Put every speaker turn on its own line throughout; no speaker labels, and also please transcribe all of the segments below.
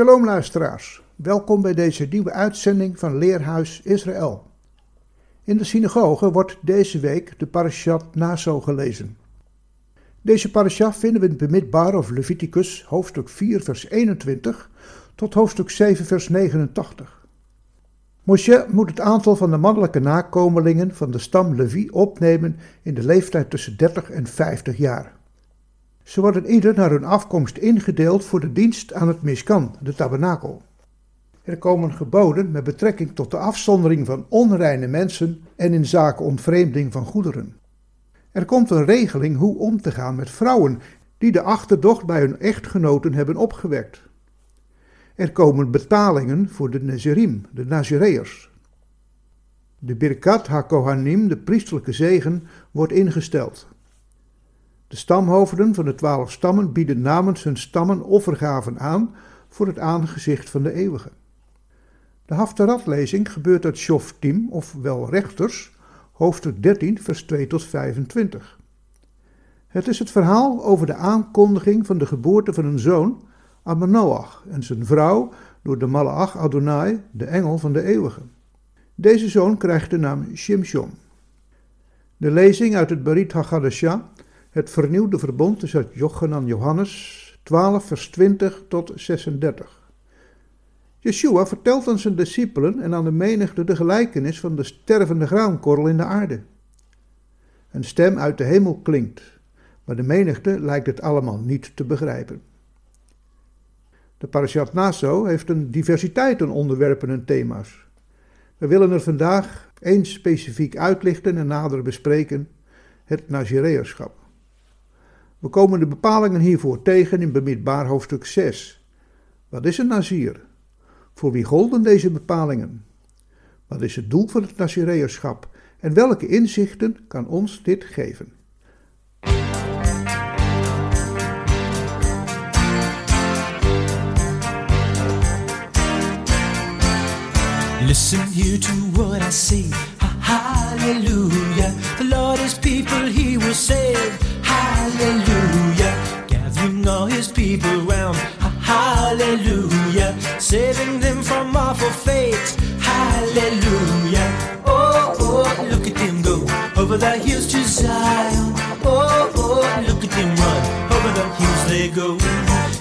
Shalom luisteraars, welkom bij deze nieuwe uitzending van Leerhuis Israël. In de synagoge wordt deze week de parashat Naso gelezen. Deze parashat vinden we in Bemidbar of Leviticus hoofdstuk 4 vers 21 tot hoofdstuk 7 vers 89. Moshe moet het aantal van de mannelijke nakomelingen van de stam Levi opnemen in de leeftijd tussen 30 en 50 jaar. Ze worden ieder naar hun afkomst ingedeeld voor de dienst aan het Mishkan, de tabernakel. Er komen geboden met betrekking tot de afzondering van onreine mensen en in zaken ontvreemding van goederen. Er komt een regeling hoe om te gaan met vrouwen die de achterdocht bij hun echtgenoten hebben opgewekt. Er komen betalingen voor de Nazirim, de Nazireërs. De Birkat HaKohanim, de priesterlijke zegen, wordt ingesteld. De stamhoofden van de twaalf stammen bieden namens hun stammen offergaven aan voor het aangezicht van de eeuwige. De Haftarat-lezing gebeurt uit Shoftim, ofwel rechters, hoofdstuk 13, vers 2 tot 25. Het is het verhaal over de aankondiging van de geboorte van een zoon aan en zijn vrouw door de Malaach Adonai, de engel van de eeuwige. Deze zoon krijgt de naam Shimshon. De lezing uit het Berit HaGadashah het vernieuwde verbond is uit Jochanan Johannes 12, vers 20 tot 36. Yeshua vertelt aan zijn discipelen en aan de menigte de gelijkenis van de stervende graankorrel in de aarde. Een stem uit de hemel klinkt, maar de menigte lijkt het allemaal niet te begrijpen. De Parashat Naso heeft een diversiteit aan onderwerpen en thema's. We willen er vandaag één specifiek uitlichten en nader bespreken: het Nazireërschap. We komen de bepalingen hiervoor tegen in Bemidbaar hoofdstuk 6. Wat is een Nazir? Voor wie golden deze bepalingen? Wat is het doel van het Nazireërschap en welke inzichten kan ons dit geven?
Listen here to what I say. Hallelujah. The Lord is people he will save. Hallelujah. Gathering all his people round. Hallelujah. Saving them from awful fate. Hallelujah. Oh, oh, look at them go over the hills to Zion. Oh, oh, look at them run over the hills they go.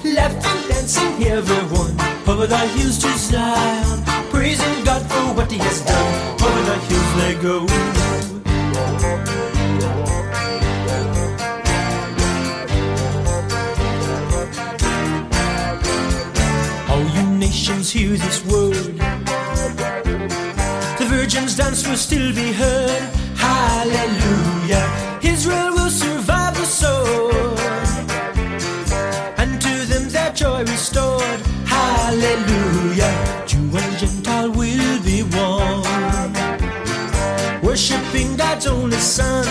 Laughing, dancing, everyone over the hills to Zion. Praising God for what he has done. Over the hills they go. Hear this word. The virgin's dance will still be heard. Hallelujah. Israel will survive the sword. And to them their joy restored. Hallelujah. Jew and Gentile will be one. Worshipping God's only Son.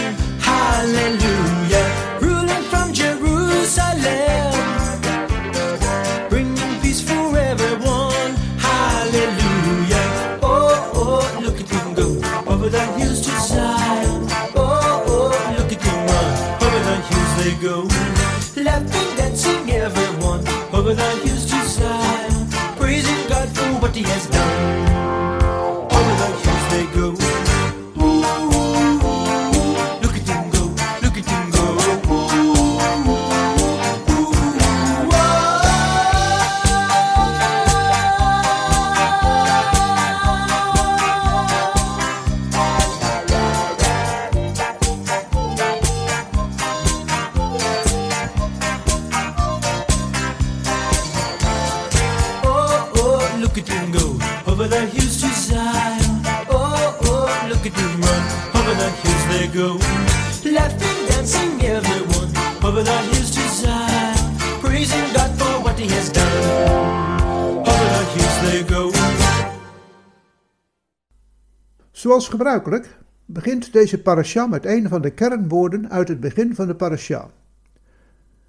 Gebruikelijk begint deze parasha met een van de kernwoorden uit het begin van de parasha.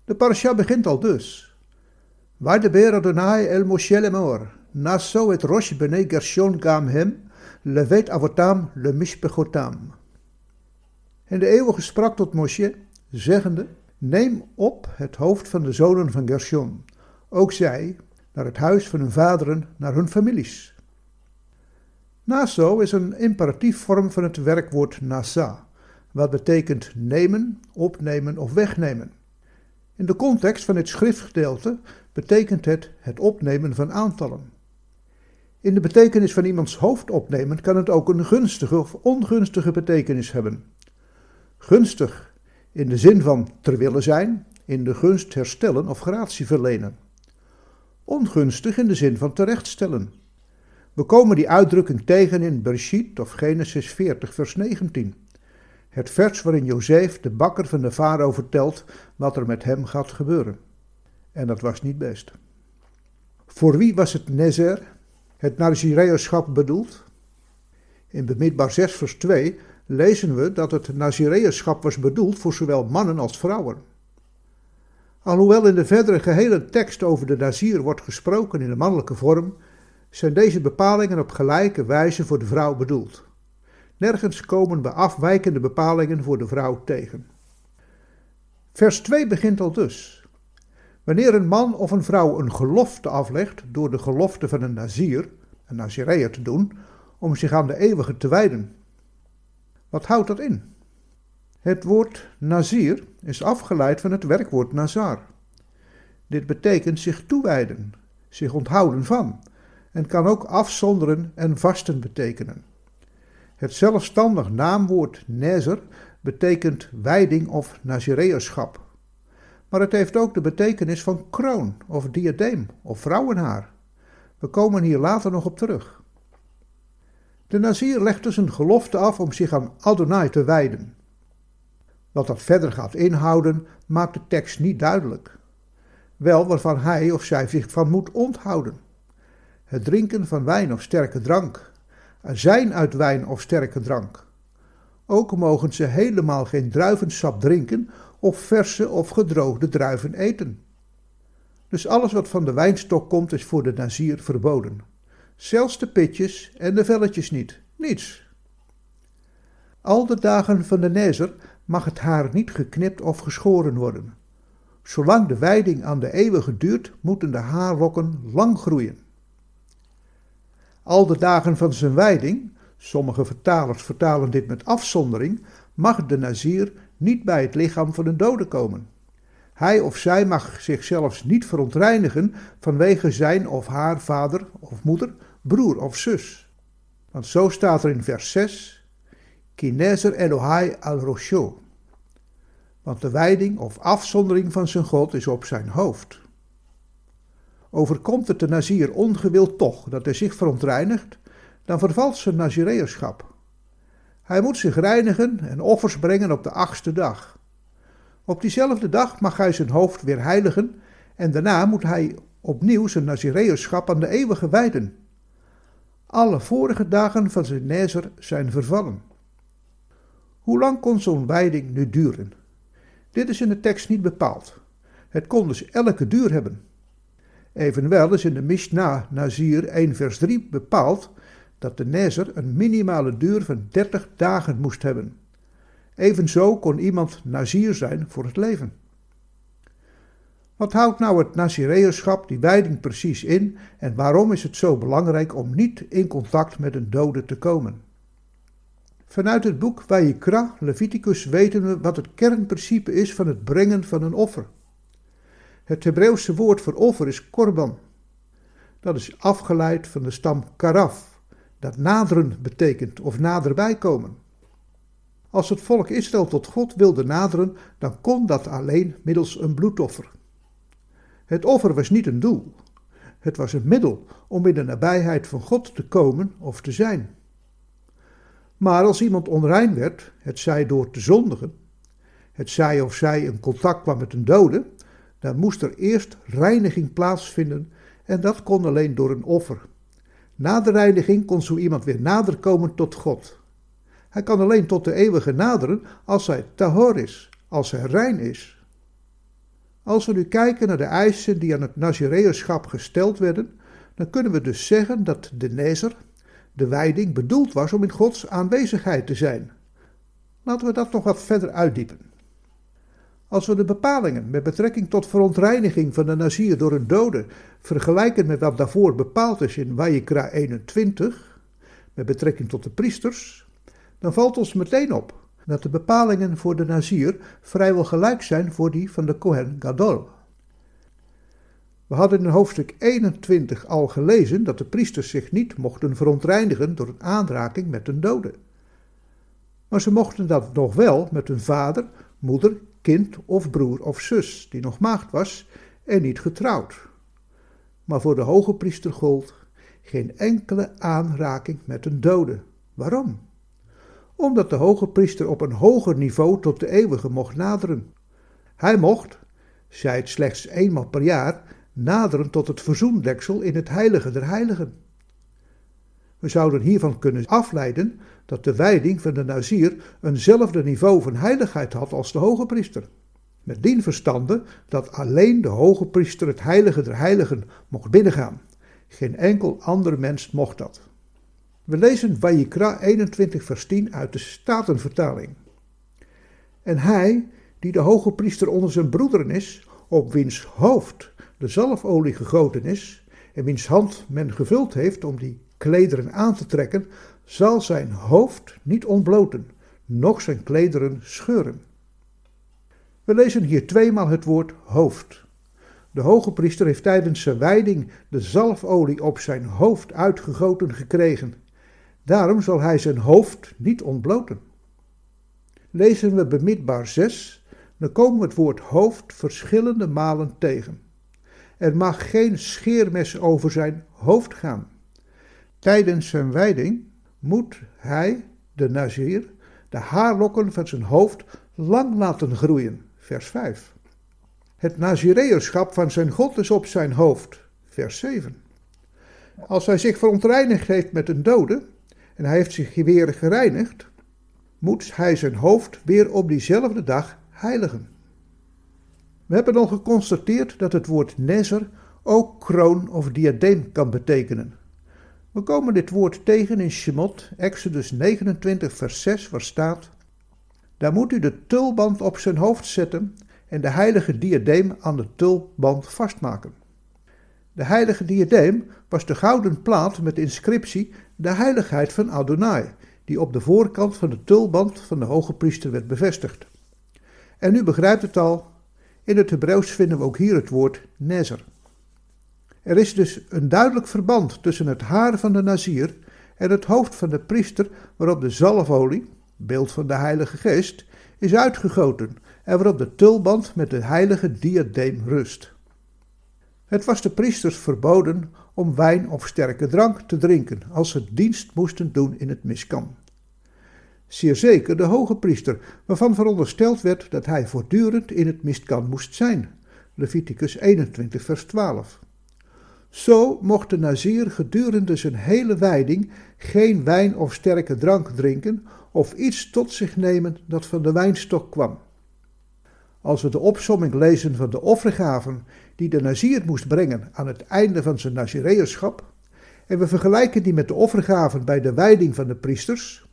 De parasha begint al dus. Vaydeber Adonai el Moshe lemor, naso et rosh bnei Gershon gam hem, levet avotam le mishpechotam. En de eeuwige sprak tot Moshe, zeggende, neem op het hoofd van de zonen van Gershon, ook zij, naar het huis van hun vaderen, naar hun families. Naso is een imperatief vorm van het werkwoord nasa, wat betekent nemen, opnemen of wegnemen. In de context van dit schriftgedeelte betekent het het opnemen van aantallen. In de betekenis van iemands hoofd opnemen kan het ook een gunstige of ongunstige betekenis hebben. Gunstig in de zin van ter willen zijn, in de gunst herstellen of gratie verlenen. Ongunstig in de zin van terechtstellen. We komen die uitdrukking tegen in Bereshit of Genesis 40 vers 19. Het vers waarin Jozef, de bakker van de farao, vertelt wat er met hem gaat gebeuren. En dat was niet best. Voor wie was het Nezer, het Nazireërschap, bedoeld? In Bemidbar 6 vers 2 lezen we dat het Nazireërschap was bedoeld voor zowel mannen als vrouwen. Alhoewel in de verdere gehele tekst over de Nazir wordt gesproken in de mannelijke vorm, zijn deze bepalingen op gelijke wijze voor de vrouw bedoeld. Nergens komen we afwijkende bepalingen voor de vrouw tegen. Vers 2 begint al dus. Wanneer een man of een vrouw een gelofte aflegt door de gelofte van een Nazir, een Nazireër te doen, om zich aan de eeuwige te wijden. Wat houdt dat in? Het woord Nazir is afgeleid van het werkwoord Nazar. Dit betekent zich toewijden, zich onthouden van, en kan ook afzonderen en vasten betekenen. Het zelfstandig naamwoord Nezer betekent wijding of nazireërschap. Maar het heeft ook de betekenis van kroon of diadeem of vrouwenhaar. We komen hier later nog op terug. De Nazir legt dus een gelofte af om zich aan Adonai te wijden. Wat dat verder gaat inhouden, maakt de tekst niet duidelijk. Wel waarvan hij of zij zich van moet onthouden. Het drinken van wijn of sterke drank, zijn uit wijn of sterke drank. Ook mogen ze helemaal geen druivensap drinken of verse of gedroogde druiven eten. Dus alles wat van de wijnstok komt is voor de nazier verboden. Zelfs de pitjes en de velletjes niet, niets. Al de dagen van de nezer mag het haar niet geknipt of geschoren worden. Zolang de wijding aan de eeuwige duurt, moeten de haarlokken lang groeien. Al de dagen van zijn wijding, sommige vertalers vertalen dit met afzondering, mag de nazier niet bij het lichaam van een dode komen. Hij of zij mag zichzelf niet verontreinigen vanwege zijn of haar vader of moeder, broer of zus. Want zo staat er in vers 6, Kinezer Elohai al Rosho. Want de wijding of afzondering van zijn God is op zijn hoofd. Overkomt het de nazier ongewild toch dat hij zich verontreinigt, dan vervalt zijn nazireërschap. Hij moet zich reinigen en offers brengen op de achtste dag. Op diezelfde dag mag hij zijn hoofd weer heiligen en daarna moet hij opnieuw zijn nazireërschap aan de eeuwige wijden. Alle vorige dagen van zijn nezer zijn vervallen. Hoe lang kon zo'n wijding nu duren? Dit is in de tekst niet bepaald. Het kon dus elke duur hebben. Evenwel is in de Mishnah Nazir 1 vers 3 bepaald dat de nezer een minimale duur van 30 dagen moest hebben. Evenzo kon iemand Nazir zijn voor het leven. Wat houdt nou het Nazireërschap, die wijding precies in en waarom is het zo belangrijk om niet in contact met een dode te komen? Vanuit het boek Vayikra, Leviticus, weten we wat het kernprincipe is van het brengen van een offer. Het Hebreeuwse woord voor offer is korban. Dat is afgeleid van de stam karaf, dat naderen betekent of naderbij komen. Als het volk Israël tot God wilde naderen, dan kon dat alleen middels een bloedoffer. Het offer was niet een doel, het was een middel om in de nabijheid van God te komen of te zijn. Maar als iemand onrein werd, het zij door te zondigen, het zij of zij in contact kwam met een dode, dan moest er eerst reiniging plaatsvinden en dat kon alleen door een offer. Na de reiniging kon zo iemand weer nader komen tot God Hij kan alleen tot de eeuwige naderen als hij tahor is, als hij rein is. Als we nu kijken naar de eisen die aan het Nazireërschap gesteld werden, dan kunnen we dus zeggen dat de nezer, de wijding, bedoeld was om in Gods aanwezigheid te zijn. Laten we dat nog wat verder uitdiepen. Als we de bepalingen met betrekking tot verontreiniging van de Nazir door een dode vergelijken met wat daarvoor bepaald is in Wajikra 21, met betrekking tot de priesters, dan valt ons meteen op dat de bepalingen voor de Nazir vrijwel gelijk zijn voor die van de Kohen Gadol. We hadden in hoofdstuk 21 al gelezen dat de priesters zich niet mochten verontreinigen door een aanraking met een dode. Maar ze mochten dat nog wel met hun vader, moeder, kind of broer of zus, die nog maagd was en niet getrouwd. Maar voor de hoge priester gold geen enkele aanraking met een dode. Waarom? Omdat de hoge priester op een hoger niveau tot de eeuwige mocht naderen. Hij mocht, zij het slechts eenmaal per jaar, naderen tot het verzoendeksel in het heilige der heiligen. We zouden hiervan kunnen afleiden dat de wijding van de Nazir eenzelfde niveau van heiligheid had als de hoge priester. Met dien verstande dat alleen de hoge priester het heilige der heiligen mocht binnengaan. Geen enkel ander mens mocht dat. We lezen Vayikra 21 vers 10 uit de Statenvertaling. En hij, die de hoge priester onder zijn broederen is, op wiens hoofd de zalfolie gegoten is, en wiens hand men gevuld heeft om die klederen aan te trekken, zal zijn hoofd niet ontbloten, noch zijn klederen scheuren. We lezen hier tweemaal het woord hoofd. De hoge priester heeft tijdens zijn wijding de zalfolie op zijn hoofd uitgegoten gekregen. Daarom zal hij zijn hoofd niet ontbloten. Lezen we bemidbaar 6, dan komen we het woord hoofd verschillende malen tegen. Er mag geen scheermes over zijn hoofd gaan. Tijdens zijn wijding moet hij, de Nazir, de haarlokken van zijn hoofd lang laten groeien. Vers 5. Het Nazireërschap van zijn God is op zijn hoofd. Vers 7. Als hij zich verontreinigd heeft met een dode, en hij heeft zich weer gereinigd, moet hij zijn hoofd weer op diezelfde dag heiligen. We hebben al geconstateerd dat het woord nezer ook kroon of diadeem kan betekenen. We komen dit woord tegen in Shemot, Exodus 29, vers 6, waar staat: Daar moet u de tulband op zijn hoofd zetten en de heilige diadeem aan de tulband vastmaken. De heilige diadeem was de gouden plaat met inscriptie de heiligheid van Adonai, die op de voorkant van de tulband van de hoge priester werd bevestigd. En u begrijpt het al, in het Hebreeuws vinden we ook hier het woord nezer. Er is dus een duidelijk verband tussen het haar van de Nazir en het hoofd van de priester waarop de zalfolie, beeld van de Heilige Geest, is uitgegoten en waarop de tulband met de heilige diadeem rust. Het was de priesters verboden om wijn of sterke drank te drinken als ze dienst moesten doen in het miskan. Zeer zeker de hoge priester, waarvan verondersteld werd dat hij voortdurend in het miskan moest zijn. Leviticus 21, vers 12. Zo mocht de Nazir gedurende zijn hele wijding geen wijn of sterke drank drinken of iets tot zich nemen dat van de wijnstok kwam. Als we de opsomming lezen van de offergaven die de Nazir moest brengen aan het einde van zijn Nazireërschap, en we vergelijken die met de offergaven bij de wijding van de priesters,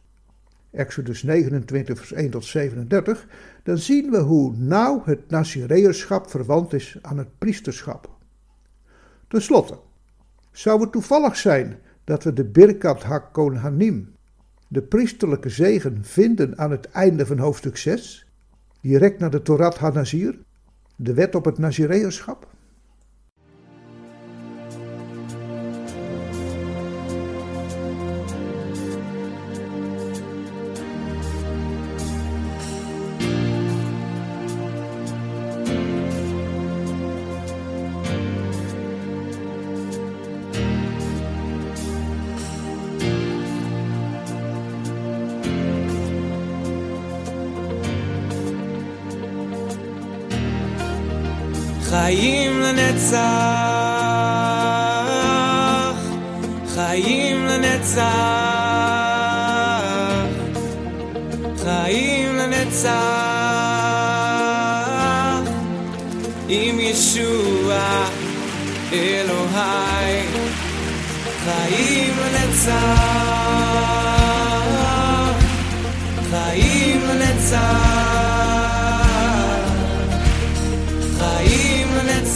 Exodus 29, vers 1 tot 37, dan zien we hoe nauw het Nazireërschap verwant is aan het priesterschap. Ten slotte, zou het toevallig zijn dat we de Birkat HaKon Hanim, de priesterlijke zegen, vinden aan het einde van hoofdstuk 6, direct na de Torat HaNazir, de wet op het Nazireërschap?
חיים לנצח, חיים לנצח,
לנצח. עם ישוע אלוהי חיים לנצח חיים לנצח חיים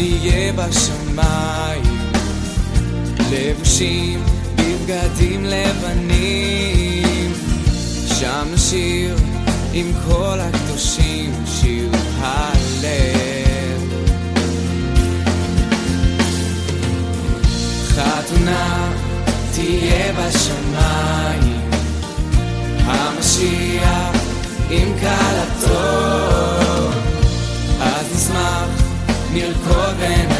נהיה בשמיים. לבושים בבגדים לבנים. שם נשיר עם כל הקדושים שיר הלב. חתונה תהיה בשמיים. המשיח עם כלתו. אז נשמח Nil Koren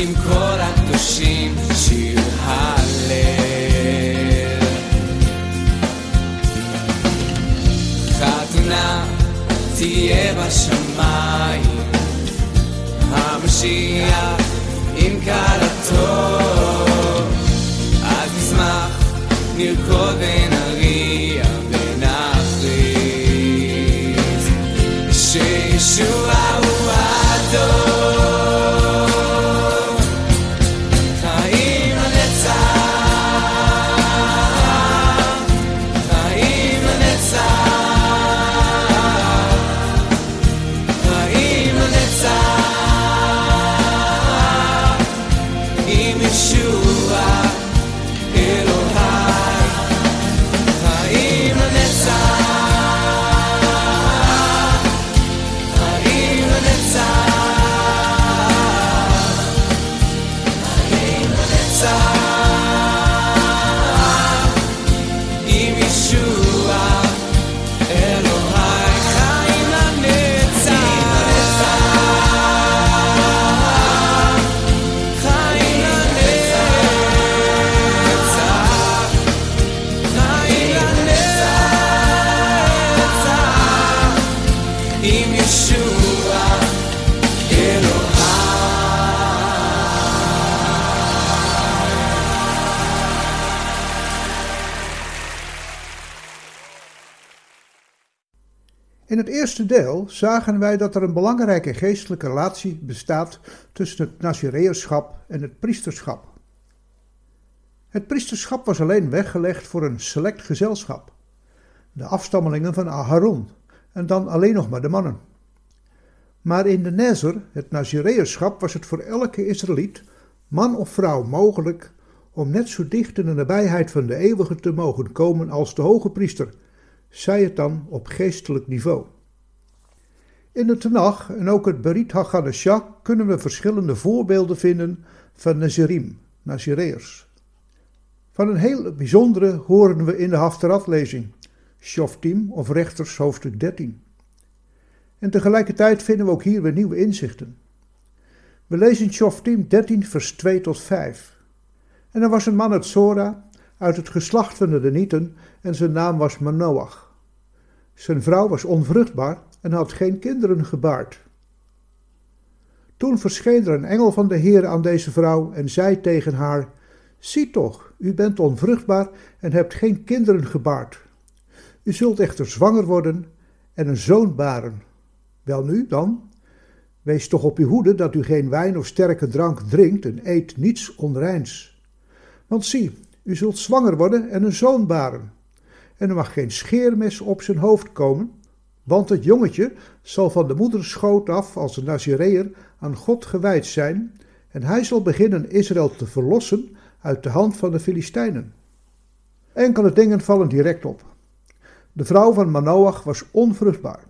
עם כל הקדושים שיר הלב חתונה תהיה בשמיים המשיח עם כלתו
deel zagen wij dat er een belangrijke geestelijke relatie bestaat tussen het Nazireërschap en het priesterschap. Het priesterschap was alleen weggelegd voor een select gezelschap, de afstammelingen van Aharon, en dan alleen nog maar de mannen. Maar in de Nezer, het Nazireërschap, was het voor elke Israëliet, man of vrouw, mogelijk om net zo dicht in de nabijheid van de eeuwige te mogen komen als de hoge priester, zij het dan op geestelijk niveau. In de Tanach en ook het Berit HaGadashah kunnen we verschillende voorbeelden vinden van Nazirim, Nazireërs. Van een heel bijzondere horen we in de Haftarat-lezing, Shoftim of Rechters hoofdstuk 13. En tegelijkertijd vinden we ook hier weer nieuwe inzichten. We lezen Shoftim 13 vers 2 tot 5. En er was een man uit Sora, uit het geslacht van de Danieten en zijn naam was Manoach. Zijn vrouw was onvruchtbaar en had geen kinderen gebaard. Toen verscheen er een engel van de Heer aan deze vrouw en zei tegen haar: Zie toch, u bent onvruchtbaar en hebt geen kinderen gebaard. U zult echter zwanger worden en een zoon baren. Welnu dan, wees toch op uw hoede dat u geen wijn of sterke drank drinkt en eet niets onreins. Want zie, u zult zwanger worden en een zoon baren. En er mag geen scheermes op zijn hoofd komen, want het jongetje zal van de moeders schoot af als een Nazireër aan God gewijd zijn, en hij zal beginnen Israël te verlossen uit de hand van de Filistijnen. Enkele dingen vallen direct op. De vrouw van Manoach was onvruchtbaar.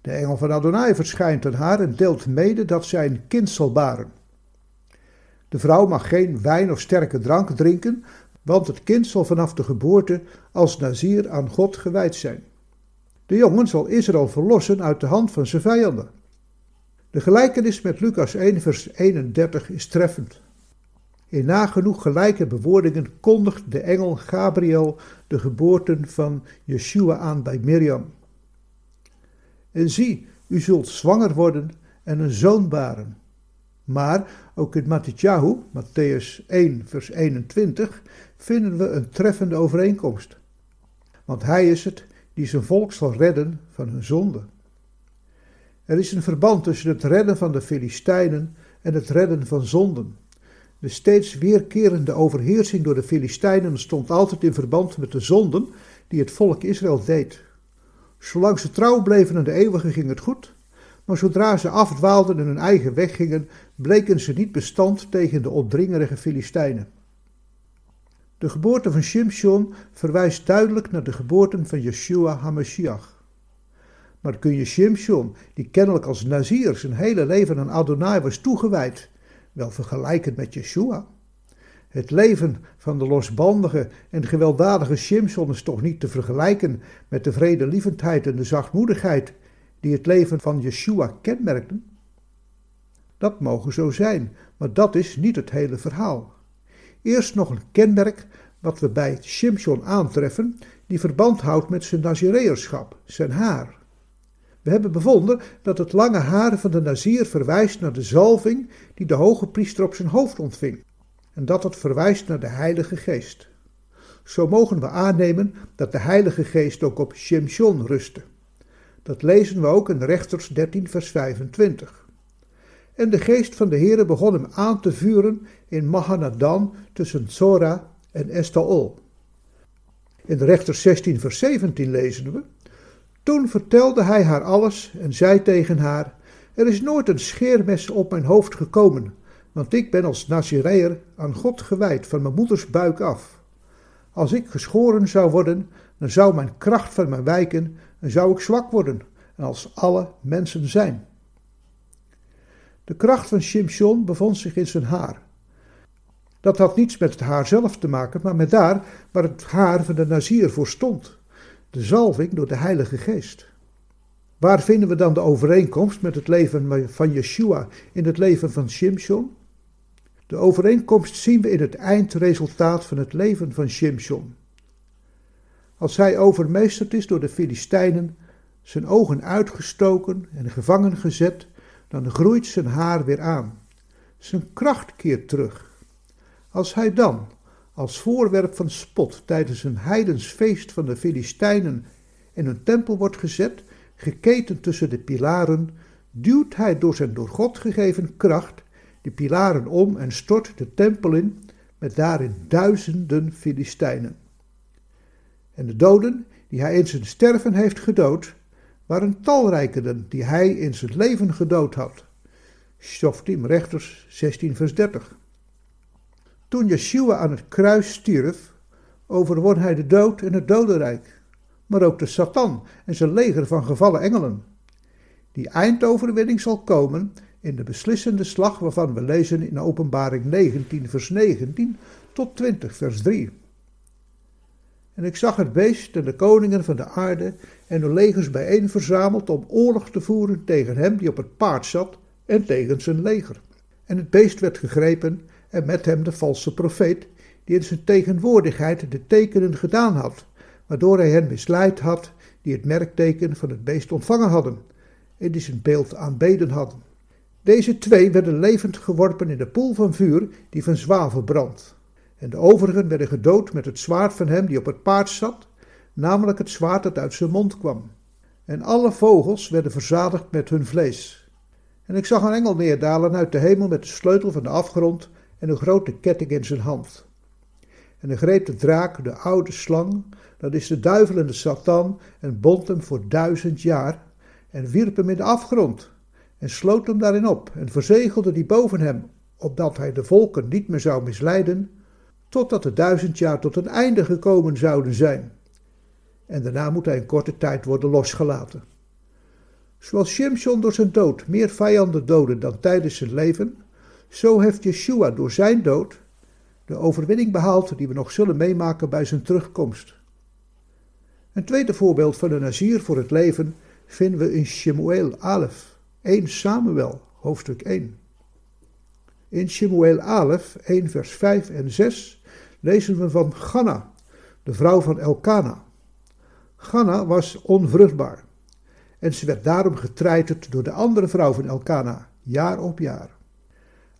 De engel van Adonai verschijnt aan haar en deelt mede dat zij een kind zal baren. De vrouw mag geen wijn of sterke drank drinken, want het kind zal vanaf de geboorte als Nazir aan God gewijd zijn. De jongen zal Israël verlossen uit de hand van zijn vijanden. De gelijkenis met Lucas 1, vers 31 is treffend. In nagenoeg gelijke bewoordingen kondigt de engel Gabriel de geboorte van Yeshua aan bij Mirjam. En zie, u zult zwanger worden en een zoon baren. Maar ook in Matthäus, Matthäus 1, vers 21, vinden we een treffende overeenkomst. Want hij is het die zijn volk zal redden van hun zonde. Er is een verband tussen het redden van de Filistijnen en het redden van zonden. De steeds weerkerende overheersing door de Filistijnen stond altijd in verband met de zonden die het volk Israël deed. Zolang ze trouw bleven aan de eeuwige ging het goed, maar zodra ze afdwaalden en hun eigen weg gingen, bleken ze niet bestand tegen de opdringerige Filistijnen. De geboorte van Shimshon verwijst duidelijk naar de geboorte van Yeshua HaMashiach. Maar kun je Shimshon, die kennelijk als Nazir zijn hele leven aan Adonai was toegewijd, wel vergelijken met Yeshua? Het leven van de losbandige en gewelddadige Shimshon is toch niet te vergelijken met de vredelievendheid en de zachtmoedigheid die het leven van Yeshua kenmerkten? Dat mogen zo zijn, maar dat is niet het hele verhaal. Eerst nog een kenmerk wat we bij Shimshon aantreffen, die verband houdt met zijn Nazireërschap, zijn haar. We hebben bevonden dat het lange haar van de Nazir verwijst naar de zalving die de hoge priester op zijn hoofd ontving, en dat het verwijst naar de Heilige Geest. Zo mogen we aannemen dat de Heilige Geest ook op Shimshon rustte. Dat lezen we ook in Rechters 13, vers 25. En de geest van de Heere begon hem aan te vuren in Mahanadan tussen Zora en Estaol. In Rechters 16, vers 17 lezen we. Toen vertelde hij haar alles en zei tegen haar: Er is nooit een scheermes op mijn hoofd gekomen, want ik ben als Nazireër aan God gewijd van mijn moeders buik af. Als ik geschoren zou worden, dan zou mijn kracht van mij wijken en zou ik zwak worden, en als alle mensen zijn. De kracht van Shimshon bevond zich in zijn haar. Dat had niets met het haar zelf te maken, maar met daar waar het haar van de Nazir voor stond de zalving door de Heilige Geest. Waar vinden we dan de overeenkomst met het leven van Yeshua in het leven van Shimshon? De overeenkomst zien we in het eindresultaat van het leven van Shimshon. Als hij overmeesterd is door de Filistijnen, zijn ogen uitgestoken en gevangen gezet, dan groeit zijn haar weer aan. Zijn kracht keert terug. Als hij dan, als voorwerp van spot tijdens een heidensfeest van de Filistijnen in een tempel wordt gezet, geketend tussen de pilaren, duwt hij door zijn door God gegeven kracht de pilaren om en stort de tempel in met daarin duizenden Filistijnen. En de doden die hij in zijn sterven heeft gedood, waren talrijker dan die hij in zijn leven gedood had. Shoftim Rechters 16 vers 30. Toen Yeshua aan het kruis stierf, overwon hij de dood en het dodenrijk, maar ook de Satan en zijn leger van gevallen engelen. Die eindoverwinning zal komen in de beslissende slag waarvan we lezen in Openbaring 19, vers 19 tot 20, vers 3. En ik zag het beest en de koningen van de aarde en de legers bijeen verzameld om oorlog te voeren tegen hem die op het paard zat en tegen zijn leger. En het beest werd gegrepen en met hem de valse profeet, die in zijn tegenwoordigheid de tekenen gedaan had, waardoor hij hen misleid had die het merkteken van het beest ontvangen hadden en die zijn beeld aanbeden hadden. Deze twee werden levend geworpen in de poel van vuur die van zwavel brandt. En de overigen werden gedood met het zwaard van hem die op het paard zat, namelijk het zwaard dat uit zijn mond kwam. En alle vogels werden verzadigd met hun vlees. En ik zag een engel neerdalen uit de hemel met de sleutel van de afgrond en een grote ketting in zijn hand. En hij greep de draak, de oude slang, dat is de duivel en de satan, en bond hem voor duizend jaar, en wierp hem in de afgrond, en sloot hem daarin op, en verzegelde die boven hem, opdat hij de volken niet meer zou misleiden, totdat de duizend jaar tot een einde gekomen zouden zijn. En daarna moet hij in korte tijd worden losgelaten. Zoals Shimshon door zijn dood meer vijanden doodde dan tijdens zijn leven, zo heeft Yeshua door zijn dood de overwinning behaald die we nog zullen meemaken bij zijn terugkomst. Een tweede voorbeeld van een Nazir voor het leven vinden we in Shemuel 11, 1 Samuel, hoofdstuk 1. In Shemuel 11, 1 vers 5 en 6 lezen we van Ganna, de vrouw van Elkana. Ganna was onvruchtbaar en ze werd daarom getreiterd door de andere vrouw van Elkana, jaar op jaar.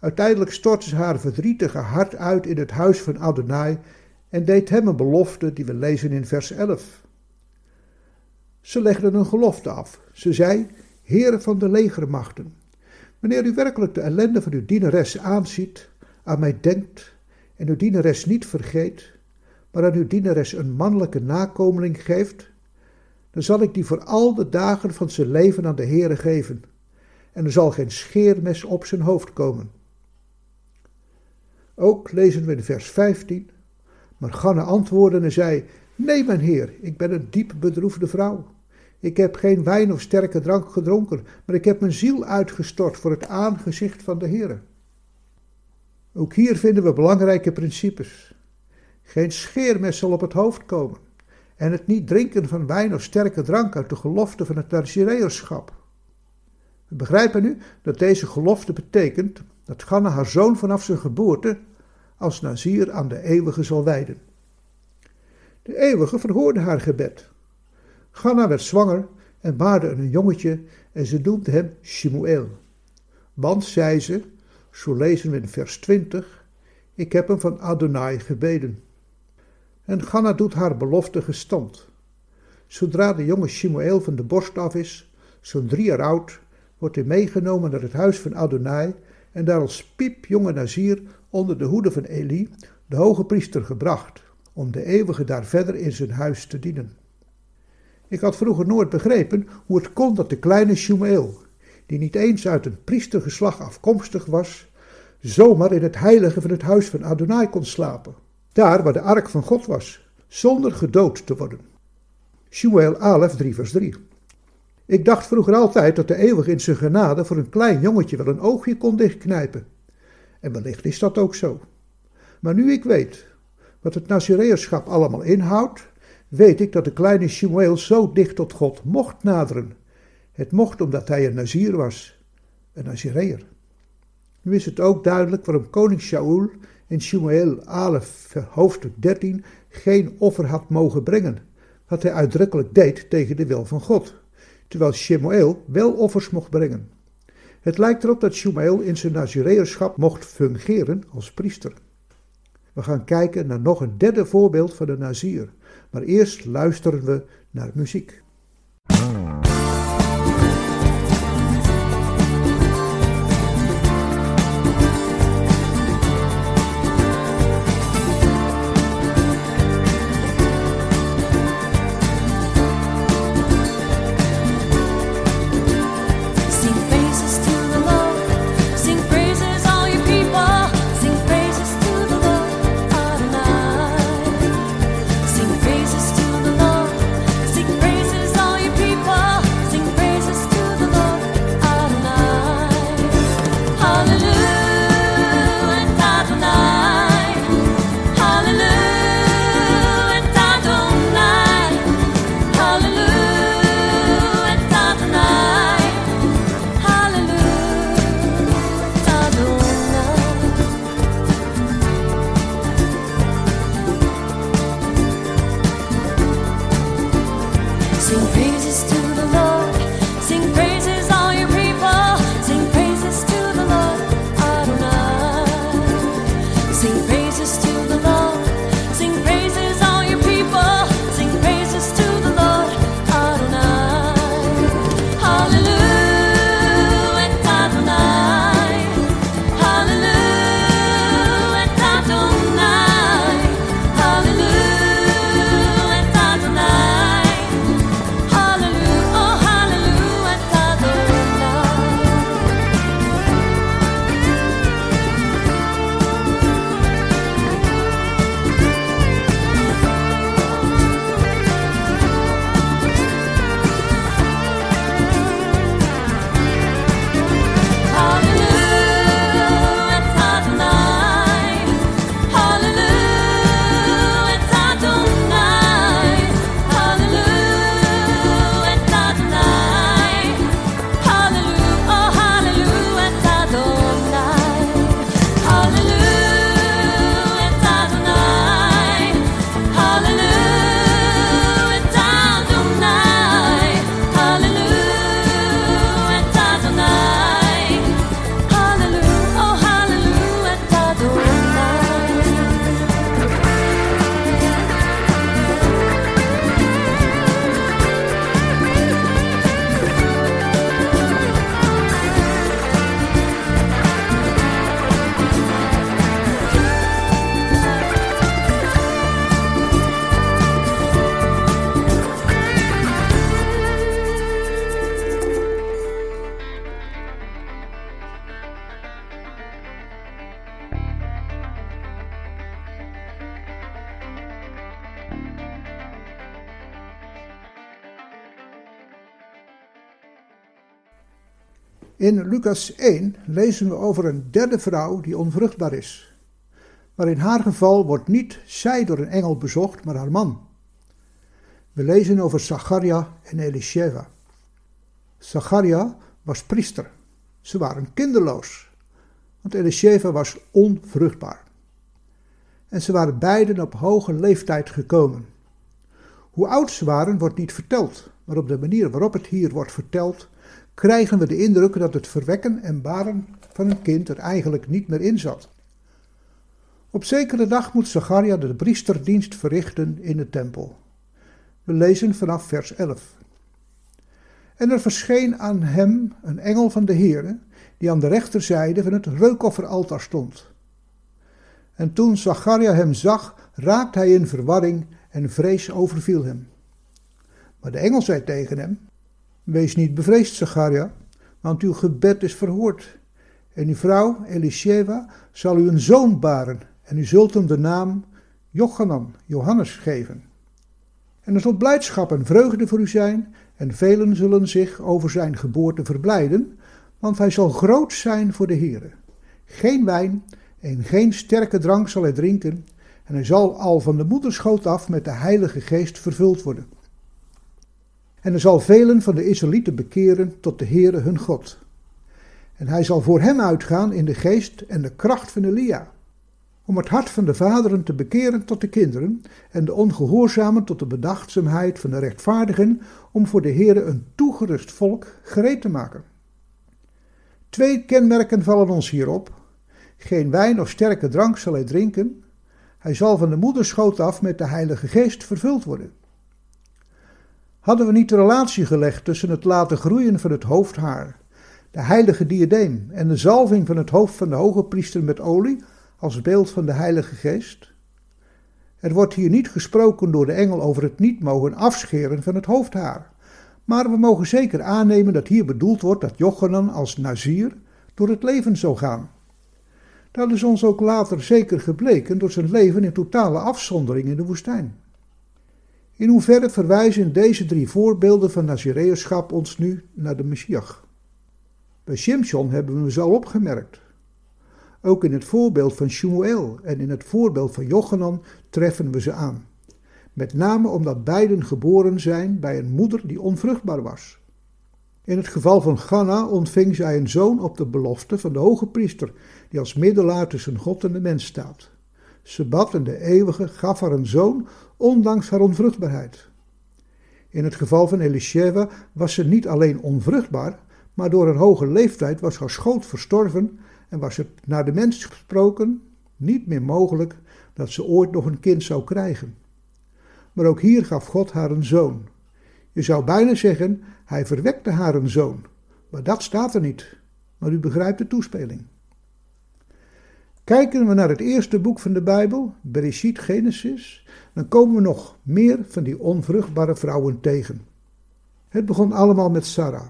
Uiteindelijk stortte ze haar verdrietige hart uit in het huis van Adonai en deed hem een belofte die we lezen in vers 11. Ze legde een gelofte af. Ze zei: Heere van de legermachten, wanneer u werkelijk de ellende van uw dienares aanziet, aan mij denkt en uw dienares niet vergeet, maar aan uw dienares een mannelijke nakomeling geeft, dan zal ik die voor al de dagen van zijn leven aan de Heere geven, en er zal geen scheermes op zijn hoofd komen. Ook lezen we in vers 15, maar Ganne antwoordde en zei, Nee, mijn heer, ik ben een diep bedroefde vrouw. Ik heb geen wijn of sterke drank gedronken, maar ik heb mijn ziel uitgestort voor het aangezicht van de Heer. Ook hier vinden we belangrijke principes. Geen scheermes zal op het hoofd komen en het niet drinken van wijn of sterke drank uit de gelofte van het Nazireërschap. We begrijpen nu dat deze gelofte betekent dat Ganna haar zoon vanaf zijn geboorte als Nazir aan de eeuwige zal wijden. De eeuwige verhoorde haar gebed. Ganna werd zwanger en baarde een jongetje en ze noemde hem Shimuel. Want, zei ze, zo lezen we in vers 20, ik heb hem van Adonai gebeden. En Ganna doet haar belofte gestand. Zodra de jonge Shimuel van de borst af is, zo'n drie jaar oud, wordt hij meegenomen naar het huis van Adonai en daar als piepjonge Nazir onder de hoede van Eli, de hoge priester, gebracht, om de eeuwige daar verder in zijn huis te dienen. Ik had vroeger nooit begrepen hoe het kon dat de kleine Shumeel, die niet eens uit een priestergeslag afkomstig was, zomaar in het heilige van het huis van Adonai kon slapen, daar waar de ark van God was, zonder gedood te worden. Shumeel 11, 3 vers 3. Ik dacht vroeger altijd dat de eeuwige in zijn genade voor een klein jongetje wel een oogje kon dichtknijpen. En wellicht is dat ook zo. Maar nu ik weet wat het Nazireërschap allemaal inhoudt, weet ik dat de kleine Shemuel zo dicht tot God mocht naderen. Het mocht omdat hij een Nazir was, een Nazireër. Nu is het ook duidelijk waarom koning Shaul in Shemuel 11, hoofdstuk 13, geen offer had mogen brengen, wat hij uitdrukkelijk deed tegen de wil van God, terwijl Shemuel wel offers mocht brengen. Het lijkt erop dat Shemuel in zijn Nazireërschap mocht fungeren als priester. We gaan kijken naar nog een derde voorbeeld van de Nazir. Maar eerst luisteren we naar muziek. In Lucas 1 lezen we over een derde vrouw die onvruchtbaar is. Maar in haar geval wordt niet zij door een engel bezocht, maar haar man. We lezen over Zacharia en Elisheva. Zacharia was priester. Ze waren kinderloos, want Elisheva was onvruchtbaar. En ze waren beiden op hoge leeftijd gekomen. Hoe oud ze waren wordt niet verteld, maar op de manier waarop het hier wordt verteld, krijgen we de indruk dat het verwekken en baren van een kind er eigenlijk niet meer in zat. Op zekere dag moet Zacharia de priesterdienst verrichten in de tempel. We lezen vanaf vers 11. En er verscheen aan hem een engel van de Heere, die aan de rechterzijde van het reukofferaltaar stond. En toen Zacharia hem zag, raakte hij in verwarring en vrees overviel hem. Maar de engel zei tegen hem: Wees niet bevreesd, Zacharia, want uw gebed is verhoord. En uw vrouw, Elisheva, zal u een zoon baren, en u zult hem de naam Jochanan, Johannes, geven. En er zal blijdschap en vreugde voor u zijn, en velen zullen zich over zijn geboorte verblijden, want hij zal groot zijn voor de Heere. Geen wijn en geen sterke drank zal hij drinken, en hij zal al van de moederschoot af met de Heilige Geest vervuld worden. En hij zal velen van de Israëlieten bekeren tot de Heere hun God. En hij zal voor hem uitgaan in de geest en de kracht van Elia, om het hart van de vaderen te bekeren tot de kinderen en de ongehoorzamen tot de bedachtzaamheid van de rechtvaardigen, om voor de Heere een toegerust volk gereed te maken. Twee kenmerken vallen ons hierop. Geen wijn of sterke drank zal hij drinken. Hij zal van de moederschoot af met de Heilige Geest vervuld worden. Hadden we niet de relatie gelegd tussen het laten groeien van het hoofdhaar, de heilige diadeem en de zalving van het hoofd van de hoge priester met olie als beeld van de Heilige Geest? Er wordt hier niet gesproken door de engel over het niet mogen afscheren van het hoofdhaar. Maar we mogen zeker aannemen dat hier bedoeld wordt dat Jochanan als Nazir door het leven zou gaan. Dat is ons ook later zeker gebleken door zijn leven in totale afzondering in de woestijn. In hoeverre verwijzen deze drie voorbeelden van Nazireërschap ons nu naar de Messias? Bij Shimshon hebben we ze al opgemerkt. Ook in het voorbeeld van Shmuel en in het voorbeeld van Jochanan treffen we ze aan. Met name omdat beiden geboren zijn bij een moeder die onvruchtbaar was. In het geval van Ganna ontving zij een zoon op de belofte van de hoge priester, die als middelaar tussen God en de mens staat. Ze bad en de eeuwige gaf haar een zoon, ondanks haar onvruchtbaarheid. In het geval van Elisheva was ze niet alleen onvruchtbaar, maar door haar hoge leeftijd was haar schoot verstorven en was het naar de mens gesproken niet meer mogelijk dat ze ooit nog een kind zou krijgen. Maar ook hier gaf God haar een zoon. Je zou bijna zeggen, hij verwekte haar een zoon. Maar dat staat er niet. Maar u begrijpt de toespeling. Kijken we naar het eerste boek van de Bijbel, Bereshit Genesis, dan komen we nog meer van die onvruchtbare vrouwen tegen. Het begon allemaal met Sarah.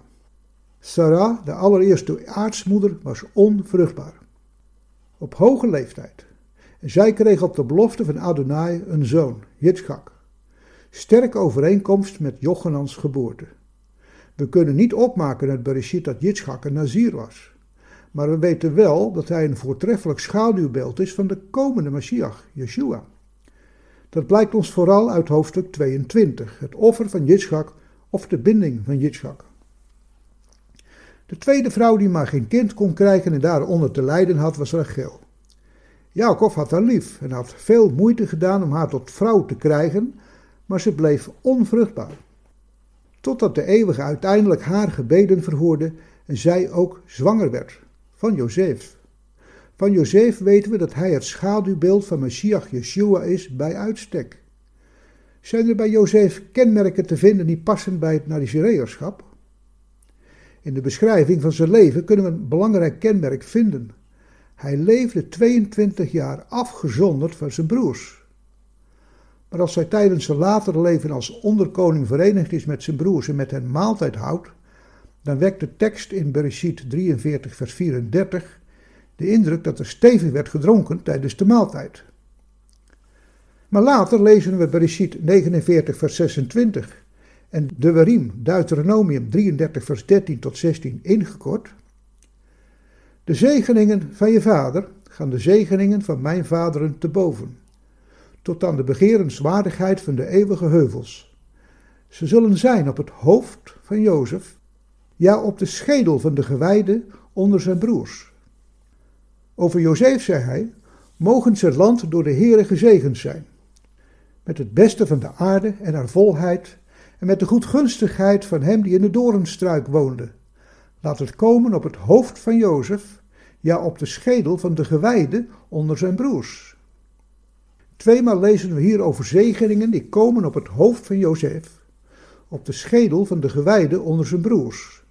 Sarah, de allereerste aartsmoeder, was onvruchtbaar. Op hoge leeftijd. Zij kreeg op de belofte van Adonai een zoon, Yitzchak. Sterke overeenkomst met Jochanans geboorte. We kunnen niet opmaken uit Bereshit dat Yitzchak een Nazir was. Maar we weten wel dat hij een voortreffelijk schaduwbeeld is van de komende Messias, Yeshua. Dat blijkt ons vooral uit hoofdstuk 22, het offer van Yitzchak of de binding van Yitzchak. De tweede vrouw die maar geen kind kon krijgen en daaronder te lijden had, was Rachel. Jacob had haar lief en had veel moeite gedaan om haar tot vrouw te krijgen, maar ze bleef onvruchtbaar. Totdat de eeuwige uiteindelijk haar gebeden verhoorde en zij ook zwanger werd van Jozef. Van Jozef weten we dat hij het schaduwbeeld van Messias Yeshua is bij uitstek. Zijn er bij Jozef kenmerken te vinden die passen bij het Nazireërschap? In de beschrijving van zijn leven kunnen we een belangrijk kenmerk vinden. Hij leefde 22 jaar afgezonderd van zijn broers. Maar als hij tijdens zijn latere leven als onderkoning verenigd is met zijn broers en met hen maaltijd houdt, dan wekt de tekst in Bereshit 43 vers 34 de indruk dat er stevig werd gedronken tijdens de maaltijd. Maar later lezen we Bereshit 49 vers 26 en Devarim, Deuteronomium 33 vers 13 tot 16 ingekort. De zegeningen van je vader gaan de zegeningen van mijn vaderen te boven, tot aan de begerenswaardigheid van de eeuwige heuvels. Ze zullen zijn op het hoofd van Jozef, ja op de schedel van de gewijde onder zijn broers. Over Jozef zei hij, mogen zijn land door de Heere gezegend zijn, met het beste van de aarde en haar volheid, en met de goedgunstigheid van hem die in de doornstruik woonde. Laat het komen op het hoofd van Jozef, ja op de schedel van de gewijde onder zijn broers. Tweemaal lezen we hier over zegeningen die komen op het hoofd van Jozef, op de schedel van de gewijde onder zijn broers.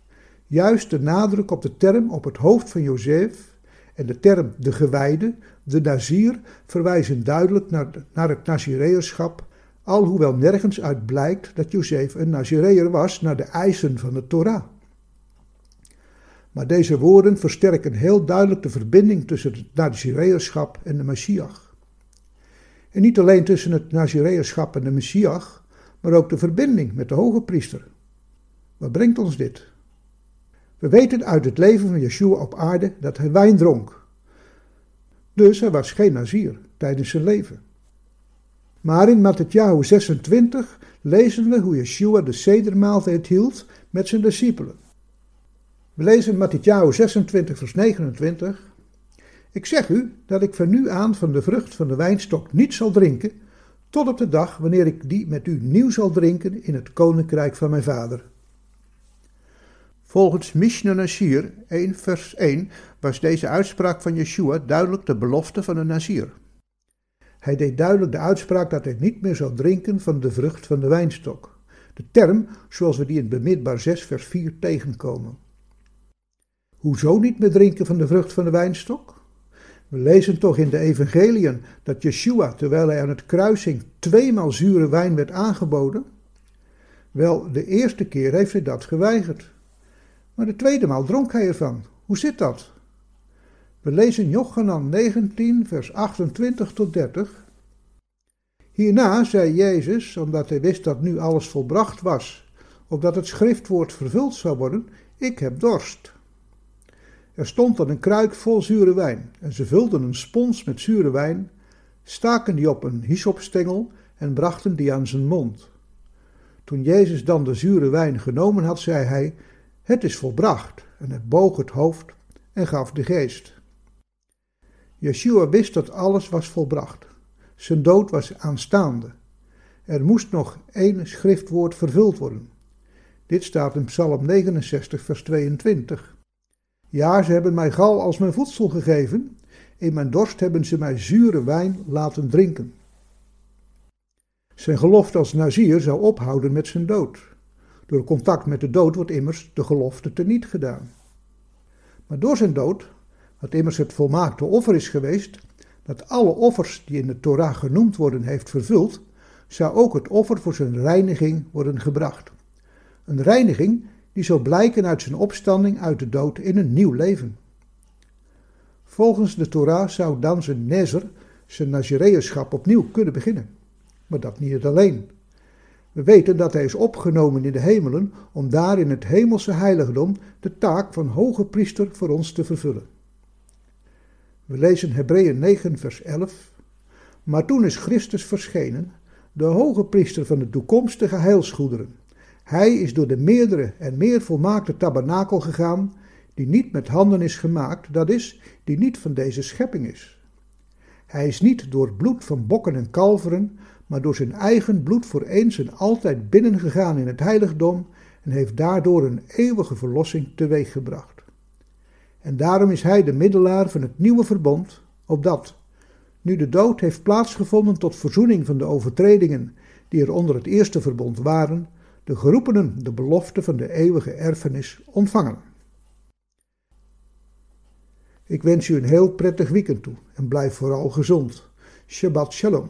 Juist de nadruk op de term op het hoofd van Jozef en de term de gewijde, de Nazir, verwijzen duidelijk naar, het Nazireërschap, alhoewel nergens uit blijkt dat Jozef een Nazireër was naar de eisen van de Torah. Maar deze woorden versterken heel duidelijk de verbinding tussen het Nazireërschap en de Messias. En niet alleen tussen het Nazireërschap en de Messias, maar ook de verbinding met de hoge priester. Wat brengt ons dit? We weten uit het leven van Yeshua op aarde dat hij wijn dronk. Dus hij was geen Nazir tijdens zijn leven. Maar in Matthäus 26 lezen we hoe Yeshua de sedermaaltijd hield met zijn discipelen. We lezen Matthäus 26 vers 29. Ik zeg u dat ik van nu aan van de vrucht van de wijnstok niet zal drinken, tot op de dag wanneer ik die met u nieuw zal drinken in het koninkrijk van mijn vader. Volgens Mishnah Nazir 1 vers 1 was deze uitspraak van Yeshua duidelijk de belofte van een Nazir. Hij deed duidelijk de uitspraak dat hij niet meer zou drinken van de vrucht van de wijnstok. De term zoals we die in Bemidbar 6 vers 4 tegenkomen. Hoezo niet meer drinken van de vrucht van de wijnstok? We lezen toch in de evangeliën dat Yeshua, terwijl hij aan het kruising tweemaal zure wijn werd aangeboden? Wel, de eerste keer heeft hij dat geweigerd. Maar de tweede maal dronk hij ervan. Hoe zit dat? We lezen Jochanan 19, vers 28 tot 30. Hierna zei Jezus, omdat hij wist dat nu alles volbracht was, opdat het schriftwoord vervuld zou worden, ik heb dorst. Er stond dan een kruik vol zure wijn, en ze vulden een spons met zure wijn, staken die op een hyssopstengel en brachten die aan zijn mond. Toen Jezus dan de zure wijn genomen had, zei hij, het is volbracht, en hij boog het hoofd en gaf de geest. Yeshua wist dat alles was volbracht. Zijn dood was aanstaande. Er moest nog één schriftwoord vervuld worden. Dit staat in Psalm 69, vers 22. Ja, ze hebben mij gal als mijn voedsel gegeven. In mijn dorst hebben ze mij zure wijn laten drinken. Zijn gelofte als Nazir zou ophouden met zijn dood. Door contact met de dood wordt immers de gelofte teniet gedaan. Maar door zijn dood, wat immers het volmaakte offer is geweest, dat alle offers die in de Torah genoemd worden heeft vervuld, zou ook het offer voor zijn reiniging worden gebracht. Een reiniging die zou blijken uit zijn opstanding uit de dood in een nieuw leven. Volgens de Torah zou dan zijn nezer, zijn nazireërschap opnieuw kunnen beginnen. Maar dat niet alleen. We weten dat hij is opgenomen in de hemelen om daar in het hemelse heiligdom de taak van hoge priester voor ons te vervullen. We lezen Hebreeën 9 vers 11. Maar toen is Christus verschenen, de hoge priester van de toekomstige heilsgoederen. Hij is door de meerdere en meer volmaakte tabernakel gegaan, die niet met handen is gemaakt, dat is, die niet van deze schepping is. Hij is niet door bloed van bokken en kalveren, maar door zijn eigen bloed voor eens en altijd binnengegaan in het heiligdom en heeft daardoor een eeuwige verlossing teweeggebracht. En daarom is hij de middelaar van het nieuwe verbond, opdat, nu de dood heeft plaatsgevonden tot verzoening van de overtredingen die er onder het eerste verbond waren, de geroepenen de belofte van de eeuwige erfenis ontvangen. Ik wens u een heel prettig weekend toe en blijf vooral gezond. Shabbat shalom.